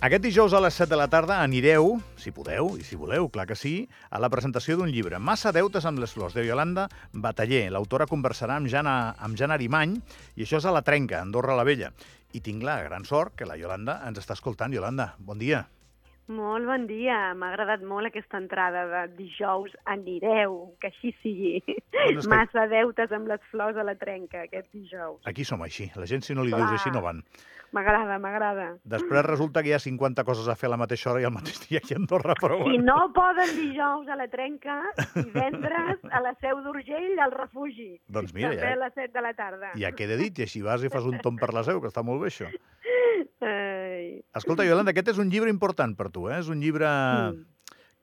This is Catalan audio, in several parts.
Aquest dijous a les 7 de la tarda anireu, si podeu, i si voleu, clar que sí, a la presentació d'un llibre, Massa deutes amb les flors, de Yolanda Bataller. L'autora conversarà amb Jan, amb Jan Arimany, i això és a la Trenca, Andorra la Vella. I tinc la gran sort que la Yolanda ens està escoltant. Yolanda, bon dia. Molt bon dia. M'ha agradat molt aquesta entrada de dijous. Anireu, que així sigui. Doncs que... Massa deutes amb les flors a la trenca aquest dijous. Aquí som així. La gent, si no li Clar. dius així, no van. M'agrada, m'agrada. Després resulta que hi ha 50 coses a fer a la mateixa hora i al mateix dia aquí a Andorra, però bueno. Si no poden dijous a la trenca, divendres a la Seu d'Urgell al refugi. Doncs mira, ja... a les 7 de la tarda. Ja queda dit, i així vas i fas un tom per la Seu, que està molt bé això. Ai. Escolta, Iolanda, aquest és un llibre important per tu, eh? És un llibre mm.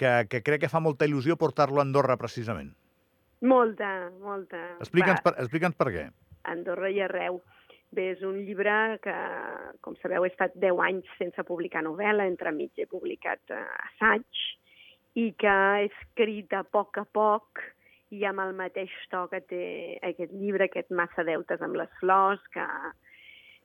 que, que crec que fa molta il·lusió portar-lo a Andorra, precisament. Molta, molta. Explica'ns per, explica'ns per què. Andorra i arreu. Bé, és un llibre que, com sabeu, he estat 10 anys sense publicar novel·la, entremig he publicat uh, assaig, i que he escrit a poc a poc i amb el mateix to que té aquest llibre, aquest Massa deutes amb les flors, que,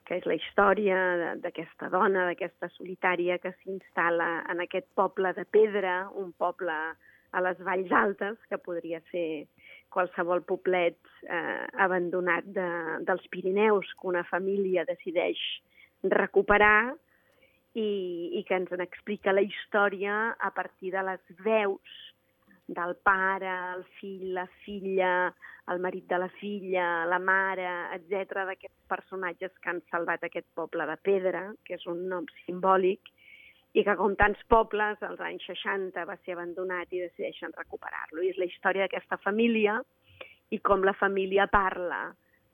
que és la història d'aquesta dona, d'aquesta solitària que s'instal·la en aquest poble de pedra, un poble a les Valls Altes, que podria ser qualsevol poblet eh, abandonat de, dels Pirineus que una família decideix recuperar i, i que ens explica la història a partir de les veus del pare, el fill, la filla, el marit de la filla, la mare, etc d'aquests personatges que han salvat aquest poble de pedra, que és un nom simbòlic, i que com tants pobles, als anys 60 va ser abandonat i decideixen recuperar-lo. I és la història d'aquesta família i com la família parla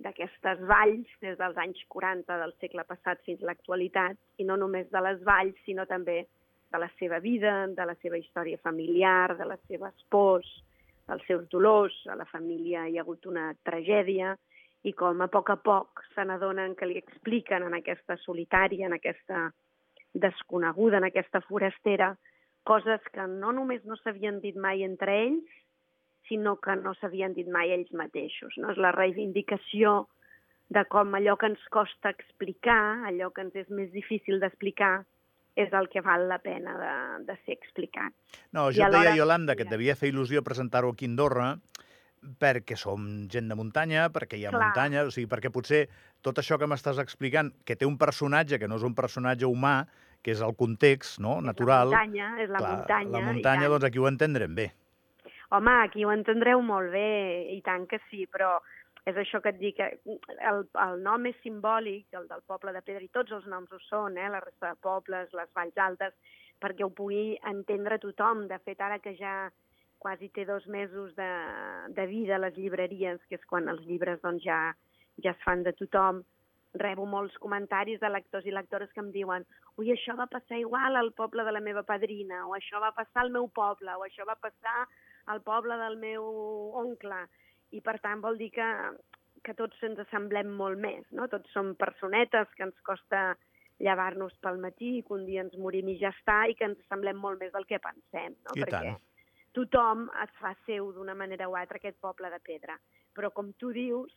d'aquestes valls des dels anys 40 del segle passat fins a l'actualitat, i no només de les valls, sinó també de la seva vida, de la seva història familiar, de les seves pors, dels seus dolors. A la família hi ha hagut una tragèdia i com a poc a poc se n'adonen que li expliquen en aquesta solitària, en aquesta desconeguda, en aquesta forastera, coses que no només no s'havien dit mai entre ells, sinó que no s'havien dit mai ells mateixos. No? És la reivindicació de com allò que ens costa explicar, allò que ens és més difícil d'explicar, és el que val la pena de, de ser explicat. No, jo et deia, Iolanda, que et devia fer il·lusió presentar-ho aquí a Andorra, perquè som gent de muntanya, perquè hi ha Clar. muntanya, o sigui, perquè potser tot això que m'estàs explicant, que té un personatge que no és un personatge humà, que és el context no? és natural... La muntanya, és la clar, muntanya. La muntanya, doncs aquí ho entendrem bé. Home, aquí ho entendreu molt bé, i tant que sí, però és això que et dic, el, el nom és simbòlic, el del poble de Pedra, i tots els noms ho són, eh? la resta de pobles, les valls altes, perquè ho pugui entendre tothom. De fet, ara que ja quasi té dos mesos de, de vida a les llibreries, que és quan els llibres doncs, ja, ja es fan de tothom, rebo molts comentaris de lectors i lectores que em diuen ui, això va passar igual al poble de la meva padrina, o això va passar al meu poble, o això va passar al poble del meu oncle i per tant vol dir que, que tots ens assemblem molt més, no? Tots som personetes que ens costa llevar-nos pel matí, que un dia ens morim i ja està, i que ens assemblem molt més del que pensem, no? I Perquè tant. tothom es fa seu d'una manera o altra aquest poble de pedra. Però com tu dius,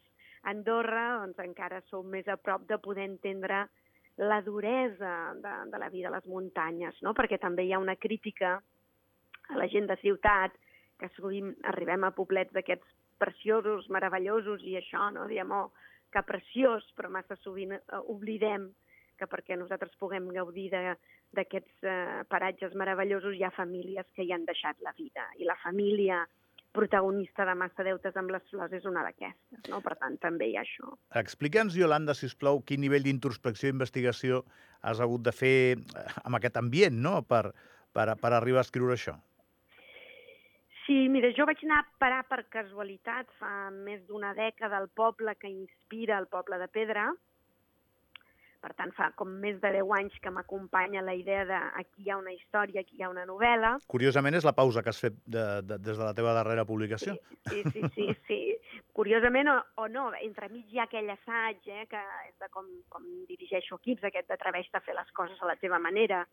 Andorra doncs, encara som més a prop de poder entendre la duresa de, de la vida a les muntanyes, no? perquè també hi ha una crítica a la gent de ciutat, que sovint arribem a poblets d'aquests preciosos, meravellosos i això, no? Diem, oh, que preciós, però massa sovint eh, oblidem que perquè nosaltres puguem gaudir d'aquests eh, paratges meravellosos hi ha famílies que hi han deixat la vida. I la família protagonista de Massa Deutes amb les flors és una d'aquestes, no? Per tant, també hi ha això. Explica'ns, Yolanda, si plau, quin nivell d'introspecció i investigació has hagut de fer eh, amb aquest ambient, no?, per, per, per arribar a escriure això. Sí, mira, jo vaig anar a parar per casualitat fa més d'una dècada al poble que inspira el poble de Pedra. Per tant, fa com més de 10 anys que m'acompanya la idea de aquí hi ha una història, aquí hi ha una novel·la. Curiosament és la pausa que has fet de, de, des de la teva darrera publicació. Sí, sí, sí, sí. sí. Curiosament o, o no, entremig hi ha aquell assaig, eh, que és de com, com dirigeixo equips, aquest d'atreveix-te a fer les coses a la teva manera,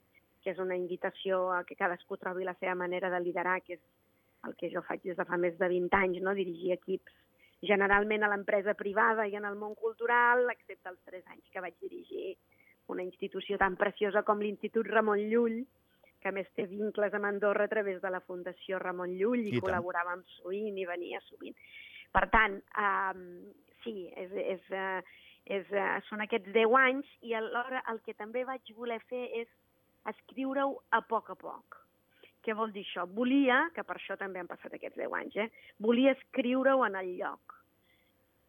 que és una invitació a que cadascú trobi la seva manera de liderar, que és el que jo faig des de fa més de 20 anys, no? dirigir equips generalment a l'empresa privada i en el món cultural, excepte els tres anys que vaig dirigir una institució tan preciosa com l'Institut Ramon Llull, que més té vincles amb Andorra a través de la Fundació Ramon Llull i, I tant. col·laboràvem sovint i venia sovint. Per tant, um, sí, és, és, uh, és, uh, són aquests 10 anys i alhora el que també vaig voler fer és escriure-ho a poc a poc. Què vol dir això? Volia, que per això també han passat aquests 10 anys, eh? volia escriure-ho en el lloc,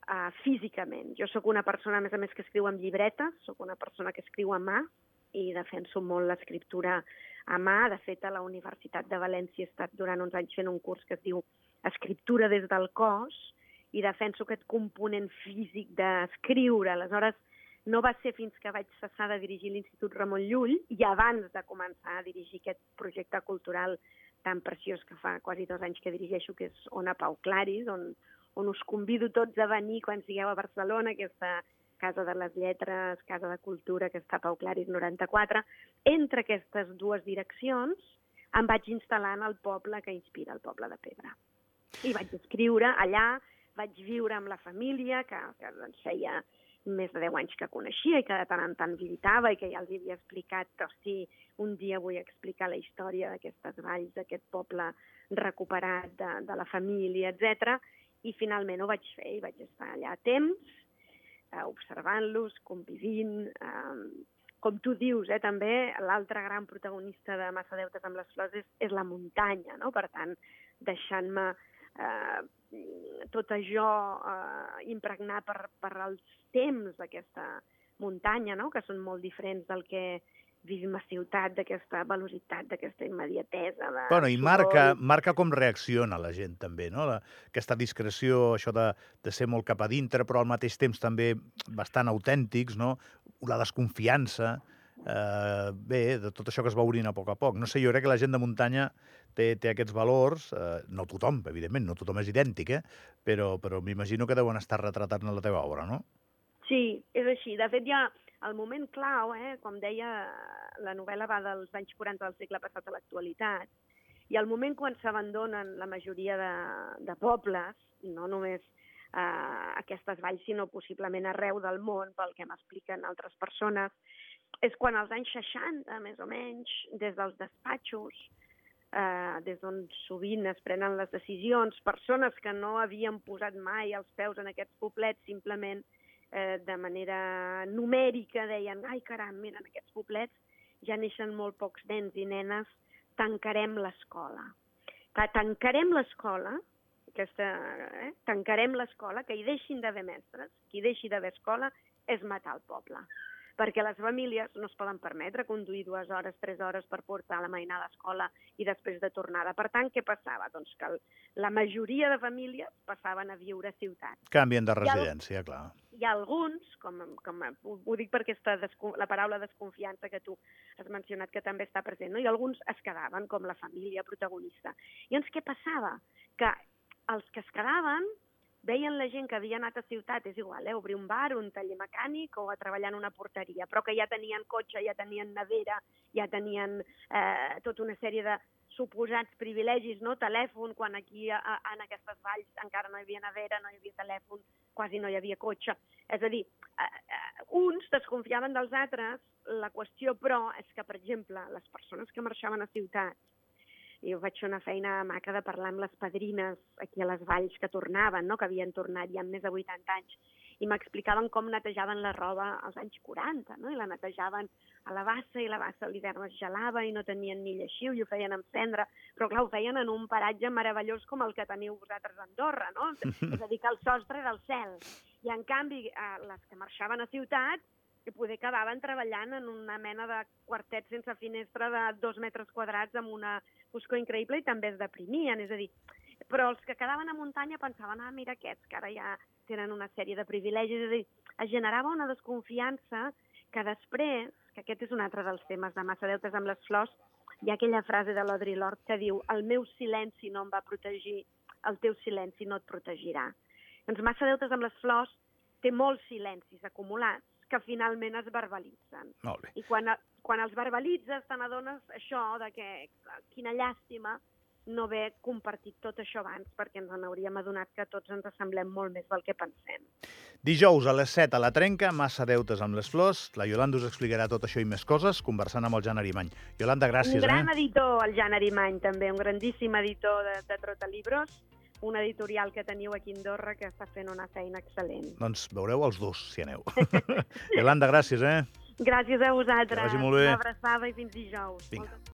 uh, físicament. Jo sóc una persona, a més a més, que escriu amb llibretes, sóc una persona que escriu a mà i defenso molt l'escriptura a mà. De fet, a la Universitat de València he estat durant uns anys fent un curs que es diu Escriptura des del cos i defenso aquest component físic d'escriure. Aleshores, no va ser fins que vaig cessar de dirigir l'Institut Ramon Llull i abans de començar a dirigir aquest projecte cultural tan preciós que fa quasi dos anys que dirigeixo, que és Ona Pau Claris, on, on us convido tots a venir quan sigueu a Barcelona, aquesta Casa de les Lletres, Casa de Cultura, que està a Pau Claris 94. Entre aquestes dues direccions em vaig instal·lar en el poble que inspira el poble de Pebre. I vaig escriure allà, vaig viure amb la família, que, que doncs, feia més de 10 anys que coneixia i que de tant en tant visitava i que ja els havia explicat, hosti, un dia vull explicar la història d'aquestes valls, d'aquest poble recuperat de, de la família, etc. I finalment ho vaig fer i vaig estar allà a temps, eh, observant-los, convivint, eh, com tu dius, eh, també l'altre gran protagonista de Massa Deutes amb les flors és, és la muntanya, no? Per tant, deixant-me eh, tot això eh, impregnar per, per els temps d'aquesta muntanya, no? que són molt diferents del que vivim a ciutat, d'aquesta velocitat, d'aquesta immediatesa. De Bueno, i marca, marca com reacciona la gent, també, no? La, aquesta discreció, això de, de ser molt cap a dintre, però al mateix temps també bastant autèntics, no? La desconfiança, eh, bé, de tot això que es va obrint a poc a poc. No sé, jo crec que la gent de muntanya té, té aquests valors, eh, no tothom, evidentment, no tothom és idèntic, eh? però, però m'imagino que deuen estar retratats en la teva obra, no? Sí, és així. De fet, ja el moment clau, eh, com deia, la novel·la va dels anys 40 del segle passat a l'actualitat, i el moment quan s'abandonen la majoria de, de pobles, no només eh, aquestes valls, sinó possiblement arreu del món, pel que m'expliquen altres persones, és quan als anys 60, més o menys, des dels despatxos, eh, des d'on sovint es prenen les decisions, persones que no havien posat mai els peus en aquests poblets simplement eh, de manera numèrica deien, ai caram, mira, en aquests poblets ja neixen molt pocs nens i nenes, tancarem l'escola. Tancarem l'escola, aquesta, eh, tancarem l'escola, que hi deixin d'haver mestres, que hi deixi d'haver escola, és matar el poble perquè les famílies no es poden permetre conduir dues hores, tres hores per portar la mainada a l'escola i després de tornada. Per tant, què passava? Doncs que la majoria de famílies passaven a viure a ciutats. Canvien de residència, clar. Hi ha alguns, com, com ho, dic perquè aquesta desco- la paraula desconfiança que tu has mencionat que també està present, no? i alguns es quedaven com la família protagonista. I llavors què passava? Que els que es quedaven veien la gent que havia anat a ciutat, és igual, eh, obrir un bar, un taller mecànic o a treballar en una porteria, però que ja tenien cotxe, ja tenien nevera, ja tenien eh, tota una sèrie de suposats privilegis, no? telèfon, quan aquí a, a, en aquestes valls encara no hi havia nevera, no hi havia telèfon, quasi no hi havia cotxe. És a dir, eh, eh, uns desconfiaven dels altres, la qüestió, però, és que, per exemple, les persones que marxaven a ciutats, jo vaig fer una feina maca de parlar amb les padrines aquí a les valls que tornaven, no? que havien tornat ja amb més de 80 anys, i m'explicaven com netejaven la roba als anys 40, no? i la netejaven a la bassa, i la bassa a l'hivern es gelava i no tenien ni lleixiu i ho feien amb cendra, però clar, ho feien en un paratge meravellós com el que teniu vosaltres a Andorra, no? És a dir, que el sostre era el cel. I en canvi, eh, les que marxaven a ciutat, que poder quedaven treballant en una mena de quartet sense finestra de dos metres quadrats amb una foscor increïble i també es deprimien, és a dir, però els que quedaven a muntanya pensaven, ah, mira aquests, que ara ja tenen una sèrie de privilegis, és a dir, es generava una desconfiança que després, que aquest és un altre dels temes de Massa Deutes amb les flors, hi ha aquella frase de l'Audre Lorde que diu el meu silenci no em va protegir, el teu silenci no et protegirà. Doncs Massa Deutes amb les flors té molts silencis acumulats que finalment es verbalitzen. Molt bé. I quan, quan els verbalitzes te n'adones això, de que quina llàstima no haver compartit tot això abans, perquè ens n'hauríem adonat que tots ens assemblem molt més del que pensem. Dijous a les 7 a la Trenca, massa deutes amb les flors. La Yolanda us explicarà tot això i més coses, conversant amb el Jan Arimany. Yolanda, gràcies. Un gran eh? editor, el Jan Arimany, també, un grandíssim editor de, de Trotalibros, una editorial que teniu aquí a Andorra que està fent una feina excel·lent. Doncs veureu els dos, si aneu. Yolanda, gràcies, eh? Gràcies a vosaltres. Que vagi molt bé. Una abraçada i fins dijous. Vinga. Moltes